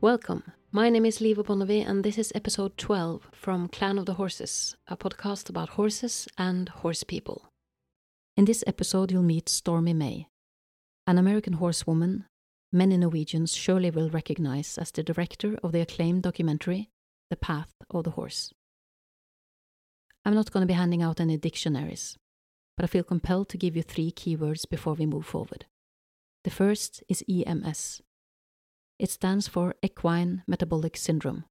Welcome. My name is Liva Bonnevie, and this is episode 12 from Clan of the Horses, a podcast about horses and horse people. In this episode, you'll meet Stormy May, an American horsewoman many Norwegians surely will recognize as the director of the acclaimed documentary The Path of the Horse. I'm not going to be handing out any dictionaries, but I feel compelled to give you three keywords before we move forward. The first is EMS. It stands for Equine Metabolic Syndrome.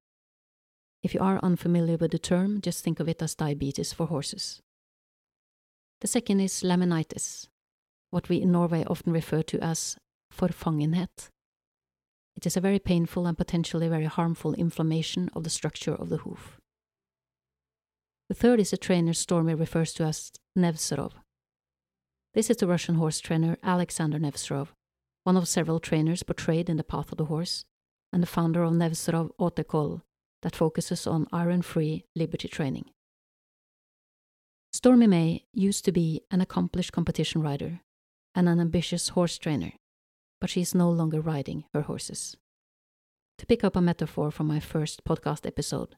If you are unfamiliar with the term, just think of it as diabetes for horses. The second is laminitis, what we in Norway often refer to as forfangenhet. It is a very painful and potentially very harmful inflammation of the structure of the hoof. The third is a trainer Stormy refers to as Nevzorov. This is the Russian horse trainer Alexander Nevzorov, one of several trainers portrayed in The Path of the Horse, and the founder of Nevzorov Haute that focuses on iron free liberty training. Stormy May used to be an accomplished competition rider and an ambitious horse trainer, but she is no longer riding her horses. To pick up a metaphor from my first podcast episode,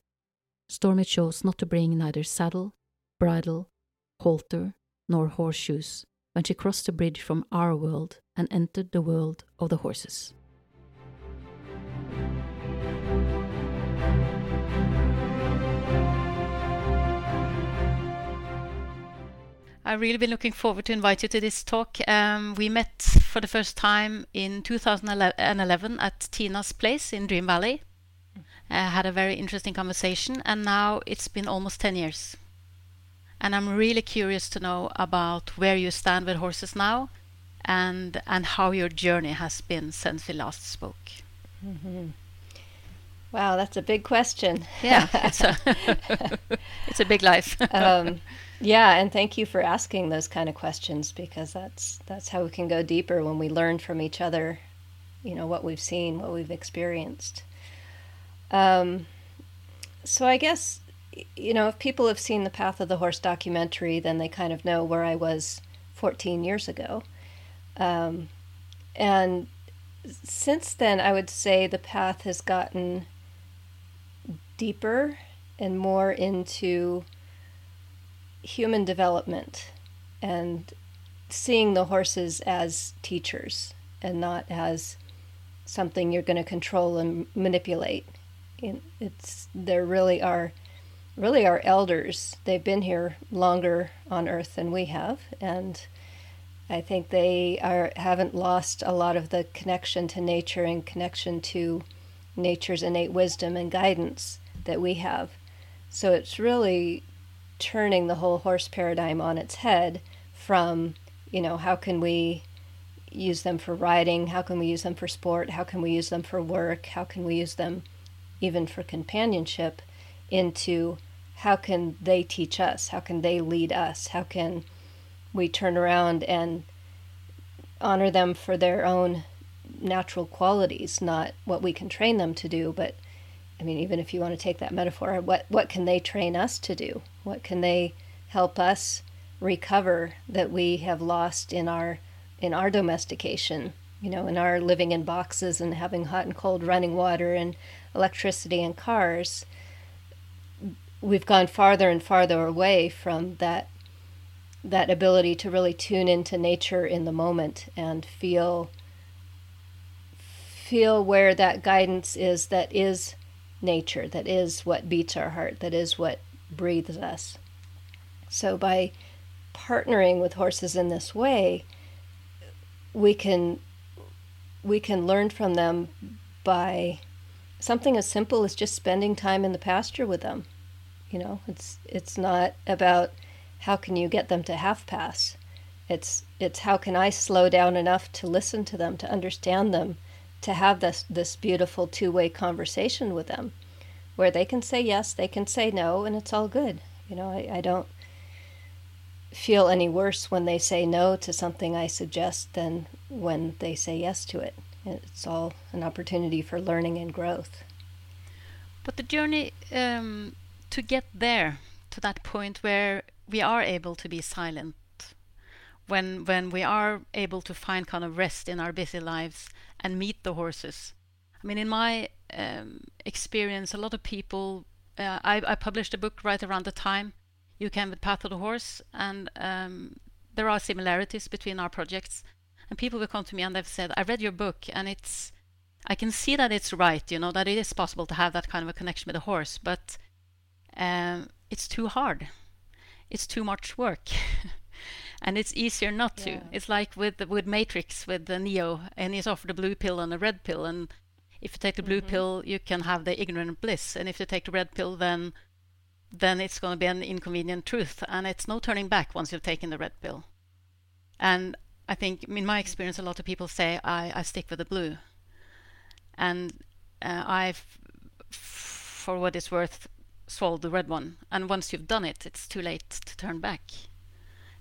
Stormy chose not to bring neither saddle, bridle, halter, nor horseshoes when she crossed the bridge from our world and entered the world of the horses. I've really been looking forward to invite you to this talk. Um, we met for the first time in 2011 at Tina's place in Dream Valley. Uh, had a very interesting conversation, and now it's been almost 10 years. And I'm really curious to know about where you stand with horses now and, and how your journey has been since we last spoke. Mm-hmm. Wow, that's a big question. Yeah, it's a, it's a big life. um, yeah, and thank you for asking those kind of questions because that's that's how we can go deeper when we learn from each other, you know, what we've seen, what we've experienced. Um, so I guess you know, if people have seen the Path of the Horse documentary, then they kind of know where I was 14 years ago. Um, and since then, I would say the path has gotten deeper and more into human development and seeing the horses as teachers and not as something you're going to control and manipulate. It's there really are really are elders. They've been here longer on earth than we have and I think they are haven't lost a lot of the connection to nature and connection to nature's innate wisdom and guidance that we have. So it's really turning the whole horse paradigm on its head from, you know, how can we use them for riding? How can we use them for sport? How can we use them for work? How can we use them even for companionship? Into how can they teach us? How can they lead us? How can we turn around and honor them for their own natural qualities, not what we can train them to do, but I mean, even if you want to take that metaphor, what, what can they train us to do? What can they help us recover that we have lost in our in our domestication? You know, in our living in boxes and having hot and cold running water and electricity and cars. We've gone farther and farther away from that that ability to really tune into nature in the moment and feel feel where that guidance is that is nature, that is what beats our heart, that is what breathes us. So by partnering with horses in this way, we can we can learn from them by something as simple as just spending time in the pasture with them. You know, it's it's not about how can you get them to half pass. It's it's how can I slow down enough to listen to them, to understand them, to have this this beautiful two-way conversation with them where they can say yes they can say no and it's all good. You know I, I don't feel any worse when they say no to something i suggest than when they say yes to it. It's all an opportunity for learning and growth. But the journey um, to get there to that point where we are able to be silent when when we are able to find kind of rest in our busy lives and meet the horses. I mean, in my um, experience. A lot of people. Uh, I, I, published a book right around the time you came with Path of the Horse, and um, there are similarities between our projects. And people will come to me and they've said, "I read your book, and it's." I can see that it's right, you know, that it is possible to have that kind of a connection with a horse, but um, it's too hard. It's too much work. and it's easier not to. Yeah. It's like with with Matrix with the Neo, and he's offered a blue pill and a red pill, and if you take the blue mm-hmm. pill, you can have the ignorant bliss, and if you take the red pill, then then it's going to be an inconvenient truth, and it's no turning back once you've taken the red pill. And I think, in my experience, a lot of people say I, I stick with the blue, and uh, I've, for what it's worth, swallowed the red one. And once you've done it, it's too late to turn back.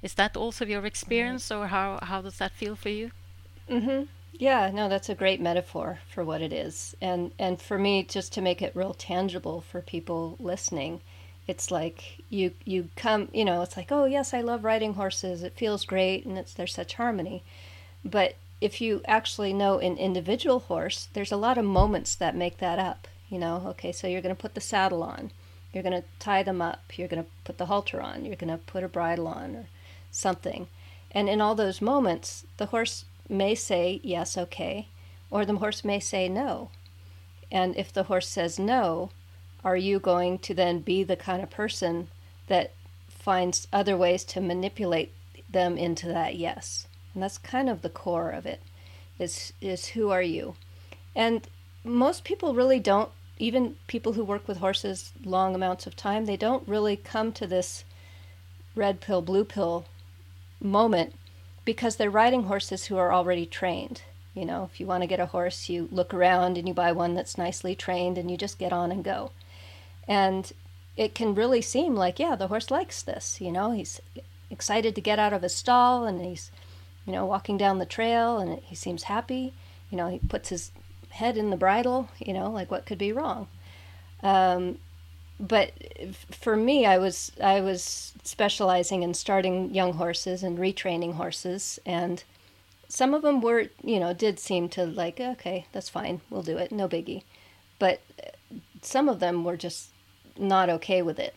Is that also your experience, or how how does that feel for you? Mm-hmm. Yeah, no, that's a great metaphor for what it is, and and for me, just to make it real tangible for people listening, it's like you you come, you know, it's like, oh yes, I love riding horses. It feels great, and it's there's such harmony, but if you actually know an individual horse, there's a lot of moments that make that up. You know, okay, so you're going to put the saddle on, you're going to tie them up, you're going to put the halter on, you're going to put a bridle on, or something. And in all those moments, the horse may say, yes, okay, or the horse may say no. And if the horse says no, are you going to then be the kind of person that finds other ways to manipulate them into that yes? And that's kind of the core of it is is who are you? And most people really don't even people who work with horses long amounts of time, they don't really come to this red pill blue pill moment because they're riding horses who are already trained. You know, if you want to get a horse, you look around and you buy one that's nicely trained and you just get on and go. And it can really seem like, yeah, the horse likes this. You know, he's excited to get out of his stall and he's, you know, walking down the trail and he seems happy. You know, he puts his head in the bridle, you know, like what could be wrong? Um, but for me, I was I was specializing in starting young horses and retraining horses, and some of them were you know did seem to like okay that's fine we'll do it no biggie, but some of them were just not okay with it,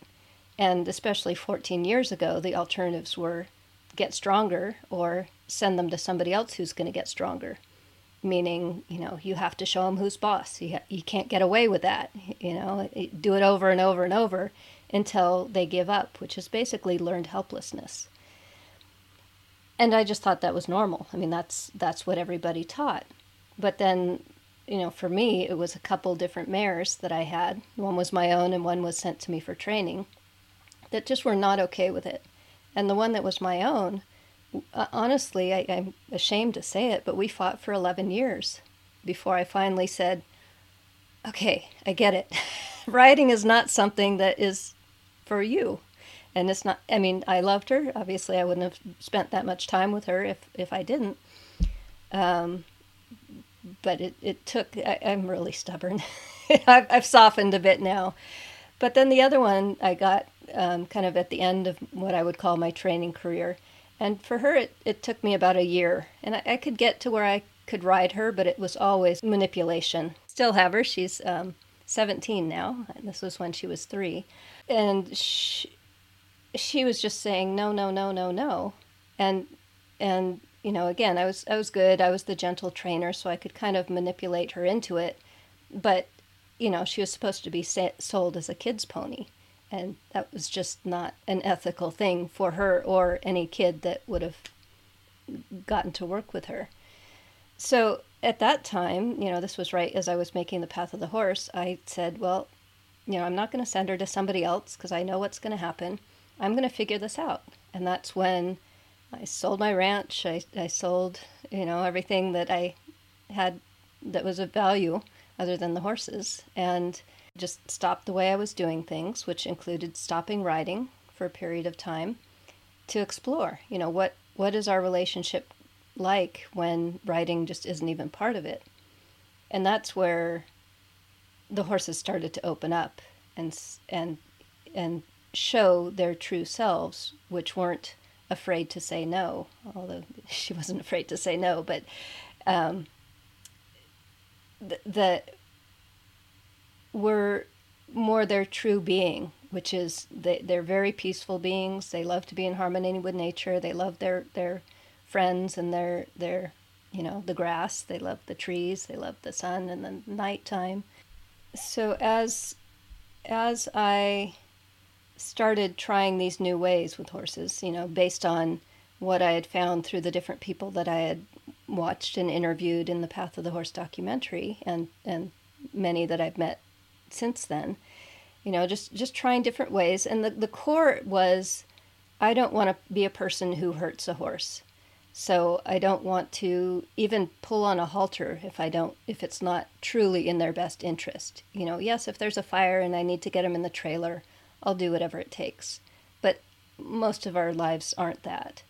and especially 14 years ago the alternatives were get stronger or send them to somebody else who's going to get stronger meaning you know you have to show them who's boss. You, ha- you can't get away with that you know do it over and over and over until they give up which is basically learned helplessness. And i just thought that was normal. I mean that's that's what everybody taught. But then you know for me it was a couple different mares that i had. One was my own and one was sent to me for training that just were not okay with it. And the one that was my own honestly, I, I'm ashamed to say it, but we fought for 11 years before I finally said, okay, I get it. Riding is not something that is for you. And it's not, I mean, I loved her. Obviously, I wouldn't have spent that much time with her if, if I didn't. Um, but it, it took, I, am really stubborn. I've, I've softened a bit now. But then the other one I got um, kind of at the end of what I would call my training career. And for her, it, it took me about a year. And I, I could get to where I could ride her, but it was always manipulation. Still have her. She's um, 17 now. This was when she was three. And she, she was just saying, no, no, no, no, no. And, and, you know, again, I was, I was good. I was the gentle trainer, so I could kind of manipulate her into it. But, you know, she was supposed to be sold as a kid's pony and that was just not an ethical thing for her or any kid that would have gotten to work with her. So at that time, you know, this was right as I was making the path of the horse, I said, well, you know, I'm not going to send her to somebody else because I know what's going to happen. I'm going to figure this out. And that's when I sold my ranch. I, I sold, you know, everything that I had that was of value other than the horses. And just stopped the way I was doing things, which included stopping riding for a period of time to explore, you know, what what is our relationship like when riding just isn't even part of it. And that's where the horses started to open up and and and show their true selves, which weren't afraid to say no, although she wasn't afraid to say no, but um, the, the were more their true being, which is they, they're very peaceful beings. They love to be in harmony with nature. They love their, their friends and their, their, you know, the grass. They love the trees. They love the sun and the nighttime. So as, as I started trying these new ways with horses, you know, based on what I had found through the different people that I had watched and interviewed in the Path of the Horse documentary and, and many that I've met since then. You know, just just trying different ways. And the, the core was I don't want to be a person who hurts a horse. So I don't want to even pull on a halter if I don't if it's not truly in their best interest. You know, yes, if there's a fire and I need to get them in the trailer, I'll do whatever it takes. But most of our lives aren't that.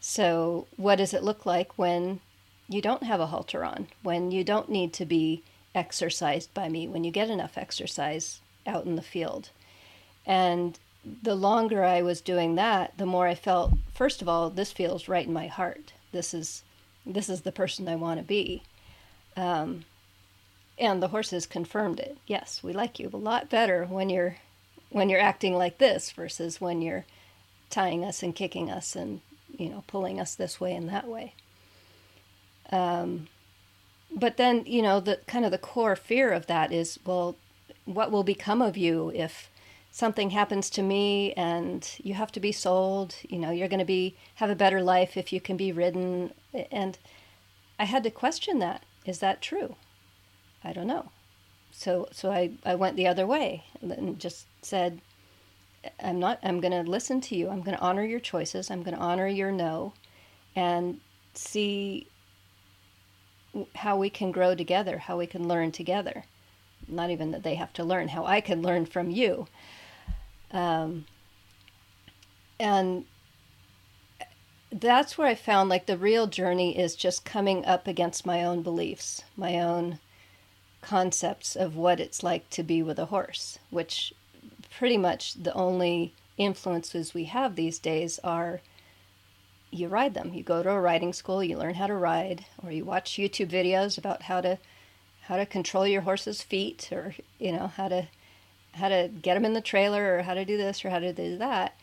So what does it look like when you don't have a halter on, when you don't need to be exercised by me when you get enough exercise out in the field. And the longer I was doing that, the more I felt, first of all, this feels right in my heart. This is this is the person I want to be. Um, and the horses confirmed it. Yes, we like you a lot better when you're when you're acting like this versus when you're tying us and kicking us and you know pulling us this way and that way. Um, but then you know the kind of the core fear of that is well what will become of you if something happens to me and you have to be sold? You know you're going to be have a better life if you can be ridden. And i had to question that. Is that true? I don't know. So so i i went the other way and just said i'm not i'm going to listen to you. I'm going to honor your choices. I'm going to honor your no and see how we can grow together, how we can learn together. Not even that they have to learn, how I can learn from you. Um, and that's where I found like the real journey is just coming up against my own beliefs, my own concepts of what it's like to be with a horse, which pretty much the only influences we have these days are you ride them. You go to a riding school, you learn how to ride, or you watch YouTube videos about how to how to control your horse's feet, or you know how to how to get them in the trailer, or how to do this, or how to do that.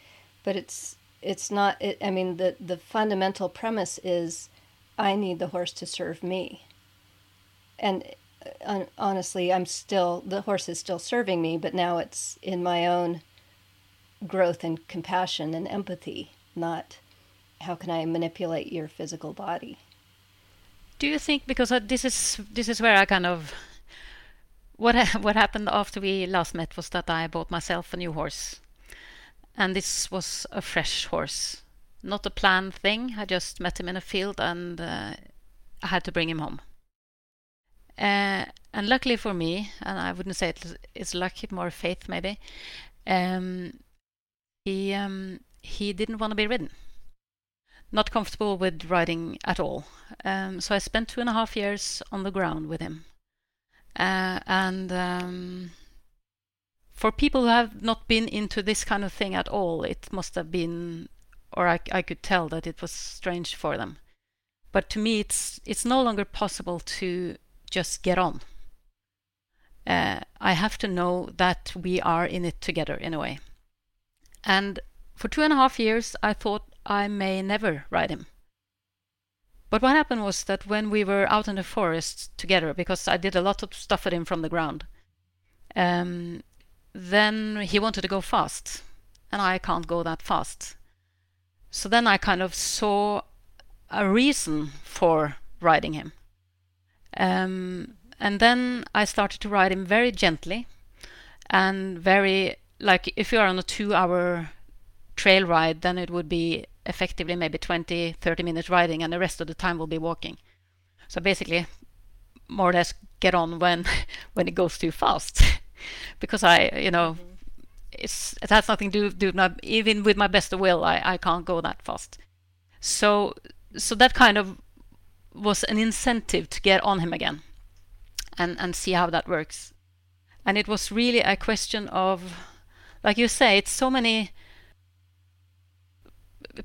But it's it's not. It, I mean, the the fundamental premise is, I need the horse to serve me. And uh, honestly, I'm still the horse is still serving me, but now it's in my own growth and compassion and empathy, not how can I manipulate your physical body? Do you think because uh, this is this is where I kind of what what happened after we last met was that I bought myself a new horse, and this was a fresh horse, not a planned thing. I just met him in a field and uh, I had to bring him home. Uh, and luckily for me, and I wouldn't say it's lucky, more faith maybe. Um, he um, he didn't want to be ridden not comfortable with riding at all. Um, so I spent two and a half years on the ground with him. Uh, and um, for people who have not been into this kind of thing at all, it must have been, or I, I could tell that it was strange for them. But to me, it's it's no longer possible to just get on. Uh, I have to know that we are in it together in a way. And for two and a half years, I thought I may never ride him. But what happened was that when we were out in the forest together, because I did a lot of stuff with him from the ground, um, then he wanted to go fast, and I can't go that fast. So then I kind of saw a reason for riding him. Um, and then I started to ride him very gently and very, like if you are on a two hour trail ride, then it would be effectively maybe 20, 30 minutes riding, and the rest of the time will be walking. So basically, more or less get on when when it goes too fast, because I, you know, mm-hmm. it's it has nothing to do. Not, even with my best of will, I I can't go that fast. So so that kind of was an incentive to get on him again, and and see how that works. And it was really a question of, like you say, it's so many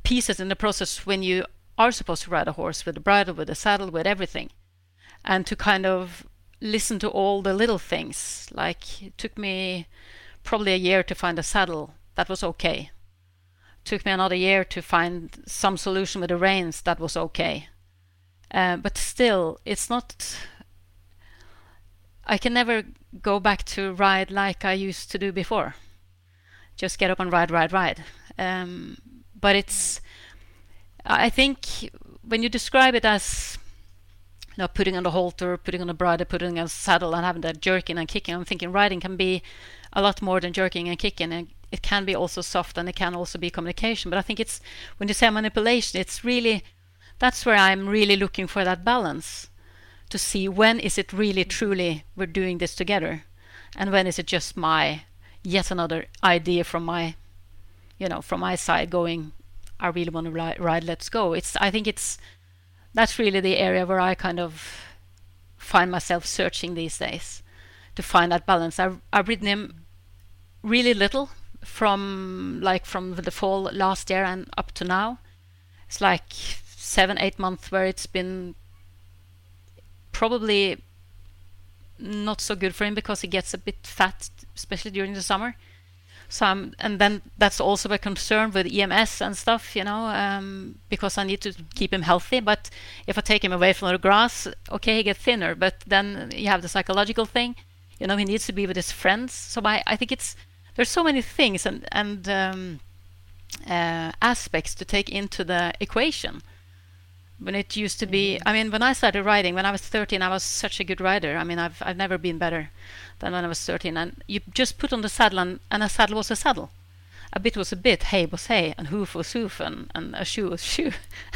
pieces in the process when you are supposed to ride a horse with a bridle, with a saddle, with everything. And to kind of listen to all the little things. Like it took me probably a year to find a saddle. That was okay. took me another year to find some solution with the reins. That was okay. Uh, but still, it's not. I can never go back to ride like I used to do before. Just get up and ride, ride, ride. Um, but it's. I think when you describe it as you know, putting on the halter, putting on a bridle, putting on a saddle, and having that jerking and kicking. I'm thinking riding can be a lot more than jerking and kicking, and it can be also soft, and it can also be communication. But I think it's when you say manipulation, it's really that's where I'm really looking for that balance to see when is it really truly we're doing this together, and when is it just my yet another idea from my you know from my side going I really want to ride, ride let's go. It's I think it's that's really the area where I kind of find myself searching these days to find that balance. I've, I've ridden him really little from like from the fall last year and up to now. It's like seven, eight months where it's been probably not so good for him because he gets a bit fat, especially during the summer. So I'm, and then that's also a concern with EMS and stuff, you know, um, because I need to keep him healthy. But if I take him away from the grass, okay, he gets thinner. But then you have the psychological thing, you know, he needs to be with his friends. So I, I think it's there's so many things and and um, uh, aspects to take into the equation. When it used to be. I mean, when I started riding, when I was 13, I was such a good rider. I mean, I've I've never been better than when I was 13. And you just put on the saddle, and, and a saddle was a saddle. A bit was a bit, hay was hay, and hoof was hoof, and, and a shoe was shoe.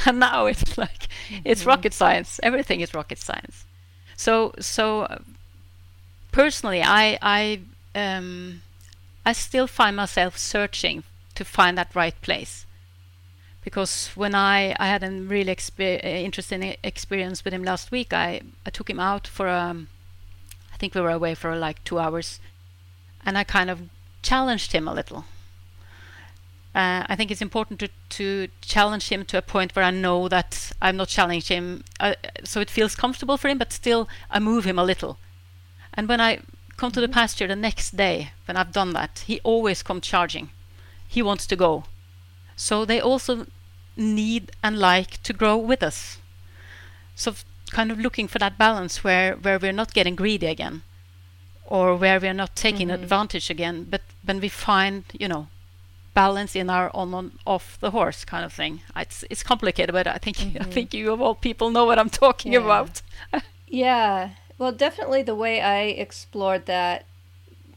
and now it's like, mm-hmm. it's rocket science. Everything is rocket science. So, so personally, I, I, um, I still find myself searching to find that right place. Because when I, I had a really exper- interesting experience with him last week, I, I took him out for a think we were away for like two hours, and I kind of challenged him a little. Uh, I think it's important to, to challenge him to a point where I know that I'm not challenging him, uh, so it feels comfortable for him, but still I move him a little. And when I come to the mm-hmm. pasture the next day, when I've done that, he always comes charging. He wants to go. So they also need and like to grow with us. So kind of looking for that balance where where we're not getting greedy again or where we're not taking mm-hmm. advantage again but when we find you know balance in our on on off the horse kind of thing it's it's complicated but i think mm-hmm. i think you of all people know what i'm talking yeah. about yeah well definitely the way i explored that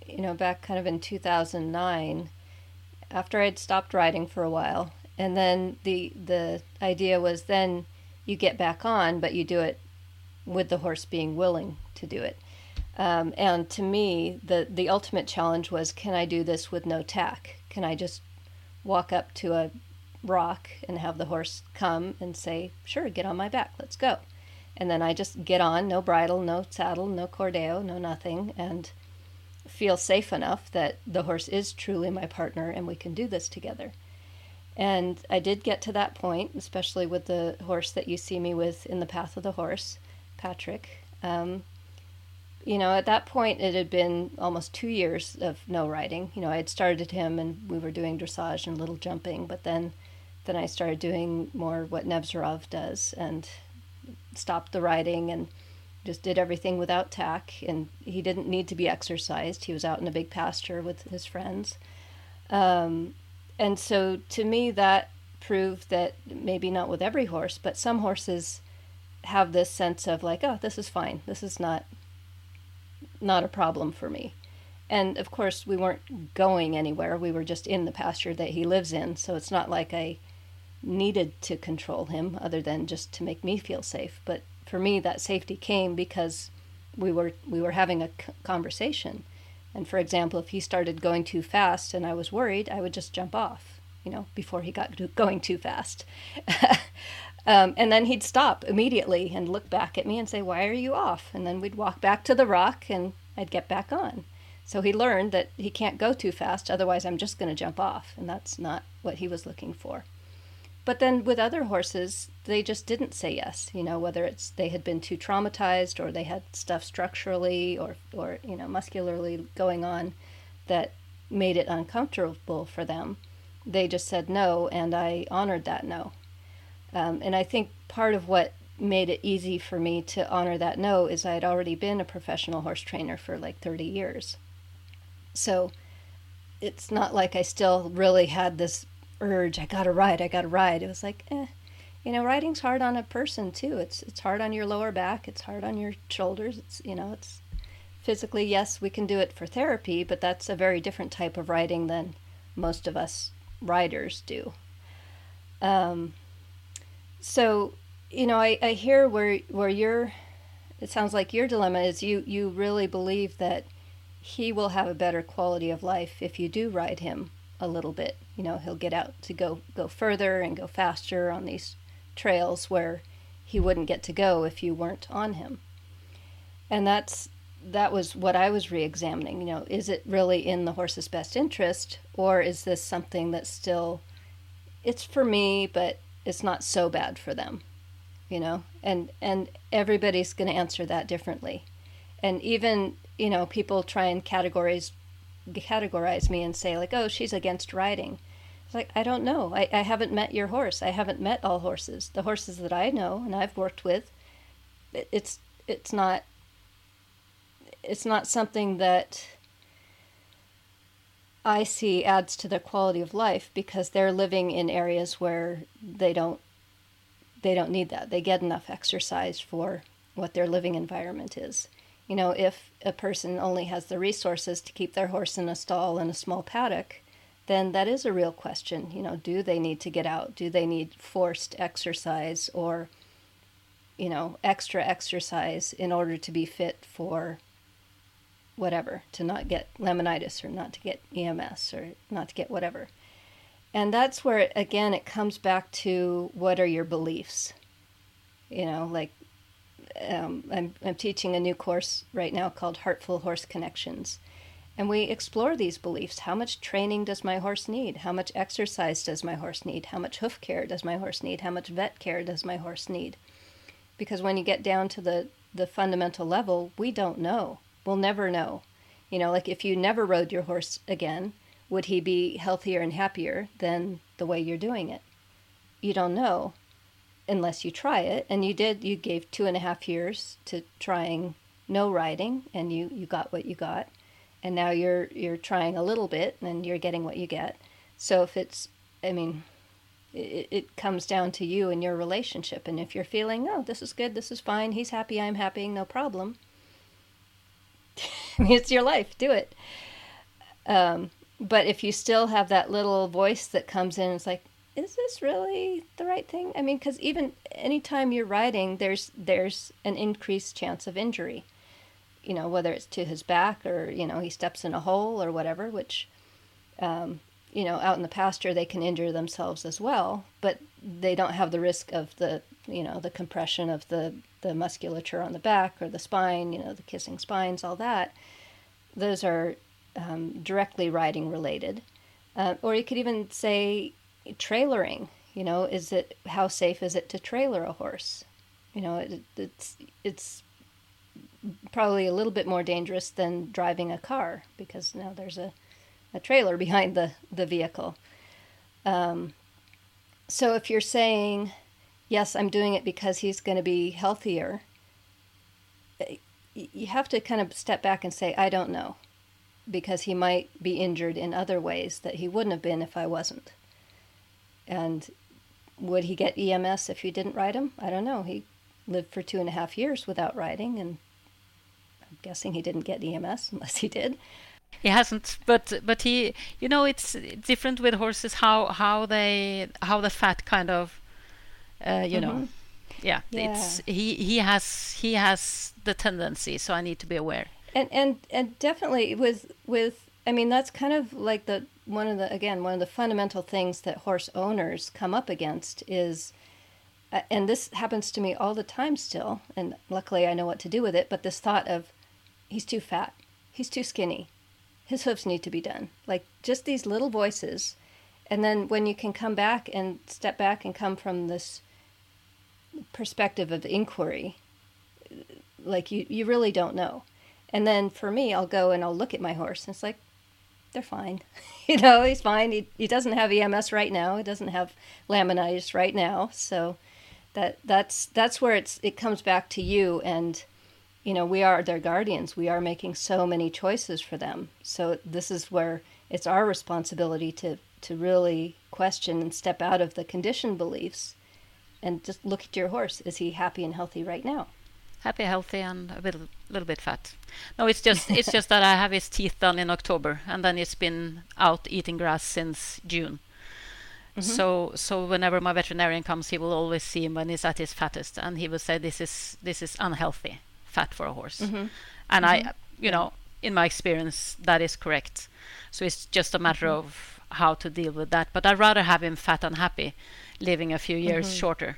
you know back kind of in 2009 after i'd stopped riding for a while and then the the idea was then you get back on but you do it with the horse being willing to do it. Um, and to me, the the ultimate challenge was, can I do this with no tack? Can I just walk up to a rock and have the horse come and say, "Sure, get on my back, let's go," and then I just get on, no bridle, no saddle, no cordeo, no nothing, and feel safe enough that the horse is truly my partner and we can do this together. And I did get to that point, especially with the horse that you see me with in the path of the horse. Patrick. Um, you know, at that point, it had been almost two years of no riding. You know, I had started him and we were doing dressage and little jumping, but then, then I started doing more what Nevzorov does and stopped the riding and just did everything without tack. And he didn't need to be exercised. He was out in a big pasture with his friends. Um, and so to me, that proved that maybe not with every horse, but some horses have this sense of like, oh, this is fine. This is not not a problem for me. And of course, we weren't going anywhere. We were just in the pasture that he lives in. So it's not like I needed to control him other than just to make me feel safe. But for me, that safety came because we were we were having a conversation. And for example, if he started going too fast and I was worried, I would just jump off, you know, before he got going too fast. Um, and then he'd stop immediately and look back at me and say, Why are you off? And then we'd walk back to the rock and I'd get back on. So he learned that he can't go too fast, otherwise, I'm just going to jump off. And that's not what he was looking for. But then with other horses, they just didn't say yes. You know, whether it's they had been too traumatized or they had stuff structurally or or you know muscularly going on that made it uncomfortable for them. They just said no, and I honored that no. Um, and I think part of what made it easy for me to honor that no is I had already been a professional horse trainer for like 30 years. So it's not like I still really had this urge, I gotta ride, I gotta ride. It was like, eh, you know, riding's hard on a person too. It's it's hard on your lower back, it's hard on your shoulders. It's you know, it's physically yes, we can do it for therapy, but that's a very different type of riding than most of us riders do. Um, so you know, I, I hear where where your it sounds like your dilemma is you you really believe that he will have a better quality of life if you do ride him a little bit. You know, he'll get out to go go further and go faster on these trails where he wouldn't get to go if you weren't on him. And that's that was what I was re-examining. You know, is it really in the horse's best interest, or is this something that's still it's for me, but it's not so bad for them? you know and and everybody's going to answer that differently and even you know people try and categorize categorize me and say like oh she's against riding it's like i don't know I, I haven't met your horse i haven't met all horses the horses that i know and i've worked with it, it's it's not it's not something that I see adds to their quality of life because they're living in areas where they don't they don't need that. They get enough exercise for what their living environment is. You know, if a person only has the resources to keep their horse in a stall in a small paddock, then that is a real question. You know, do they need to get out? Do they need forced exercise or, you know, extra exercise in order to be fit for whatever, to not get laminitis or not to get EMS or not to get whatever? And that's where, again, it comes back to what are your beliefs? You know, like um, I'm, I'm teaching a new course right now called Heartful Horse Connections. And we explore these beliefs. How much training does my horse need? How much exercise does my horse need? How much hoof care does my horse need? How much vet care does my horse need? Because when you get down to the, the fundamental level, we don't know. We'll never know. You know, like if you never rode your horse again, would he be healthier and happier than the way you're doing it? You don't know unless you try it. And you did, you gave two and a half years to trying no riding and you, you got what you got. And now you're you're trying a little bit and you're getting what you get. So if it's I mean it, it comes down to you and your relationship. And if you're feeling, oh, this is good, this is fine, he's happy, I'm happy, no problem. I mean, it's your life. Do it. Um, but if you still have that little voice that comes in, it's like, is this really the right thing? I mean, because even anytime you're riding, there's there's an increased chance of injury. You know, whether it's to his back or you know he steps in a hole or whatever, which, um, you know, out in the pasture they can injure themselves as well, but they don't have the risk of the you know the compression of the the musculature on the back or the spine. You know, the kissing spines, all that. Those are um, directly riding related. Uh, or you could even say trailering. You know, is it how safe is it to trailer a horse? You know, it, it's it's probably a little bit more dangerous than driving a car because now there's a, a trailer behind the the vehicle. Um, so if you're saying, yes, I'm doing it because he's going to be healthier, eh, you have to kind of step back and say, I don't know because he might be injured in other ways that he wouldn't have been if I wasn't. And would he get EMS if you didn't ride him? I don't know. He lived for two and a half years without riding, and I'm guessing he didn't get EMS unless he did. He hasn't, but but he, you know, it's different with horses how how they how the fat kind of, uh, you mm-hmm. know, yeah, yeah, it's he he has he has the tendency, so I need to be aware and and and definitely with with I mean that's kind of like the one of the again one of the fundamental things that horse owners come up against is uh, and this happens to me all the time still and luckily I know what to do with it but this thought of he's too fat. He's too skinny. His hoofs need to be done. Like just these little voices. And then when you can come back and step back and come from this perspective of inquiry, like you, you really don't know. And then for me, I'll go and I'll look at my horse and it's like, they're fine. you know, he's fine. He, he doesn't have EMS right now. He doesn't have laminitis right now. So that that's that's where it's it comes back to you and you know, we are their guardians. We are making so many choices for them. So this is where it's our responsibility to to really question and step out of the conditioned beliefs and just look at your horse. Is he happy and healthy right now? Happy, healthy, and a little, little bit fat. No, it's just it's just that I have his teeth done in October, and then it's been out eating grass since June. Mm-hmm. So so whenever my veterinarian comes, he will always see him when he's at his fattest, and he will say this is this is unhealthy fat for a horse. Mm-hmm. And mm-hmm. I, you know, in my experience, that is correct. So it's just a matter mm-hmm. of how to deal with that. But I'd rather have him fat and happy, living a few years mm-hmm. shorter,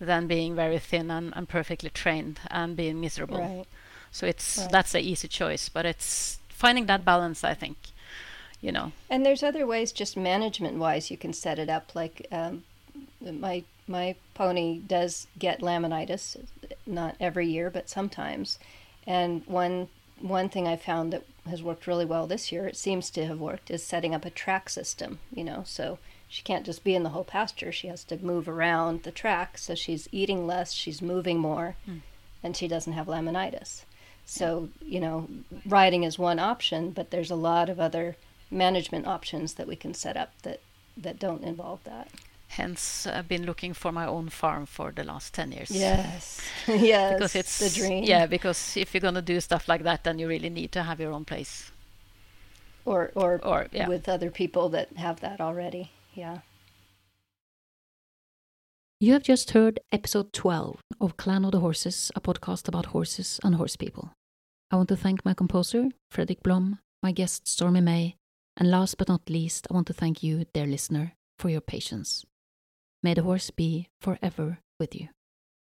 than being very thin and, and perfectly trained and being miserable. Right. So it's right. that's the easy choice, but it's finding that balance. I think, you know. And there's other ways, just management wise, you can set it up. Like um, my my pony does get laminitis, not every year, but sometimes. And one one thing I found that has worked really well this year, it seems to have worked, is setting up a track system. You know, so she can't just be in the whole pasture; she has to move around the track. So she's eating less, she's moving more, mm. and she doesn't have laminitis. So you know, riding is one option, but there's a lot of other management options that we can set up that that don't involve that. Hence, I've been looking for my own farm for the last 10 years. Yes, yes, because it's the dream. Yeah, because if you're going to do stuff like that, then you really need to have your own place. Or, or, or yeah. with other people that have that already. Yeah. You have just heard episode 12 of Clan of the Horses, a podcast about horses and horse people. I want to thank my composer, Fredrik Blom, my guest, Stormy May, and last but not least, I want to thank you, dear listener, for your patience. May the horse be forever with you.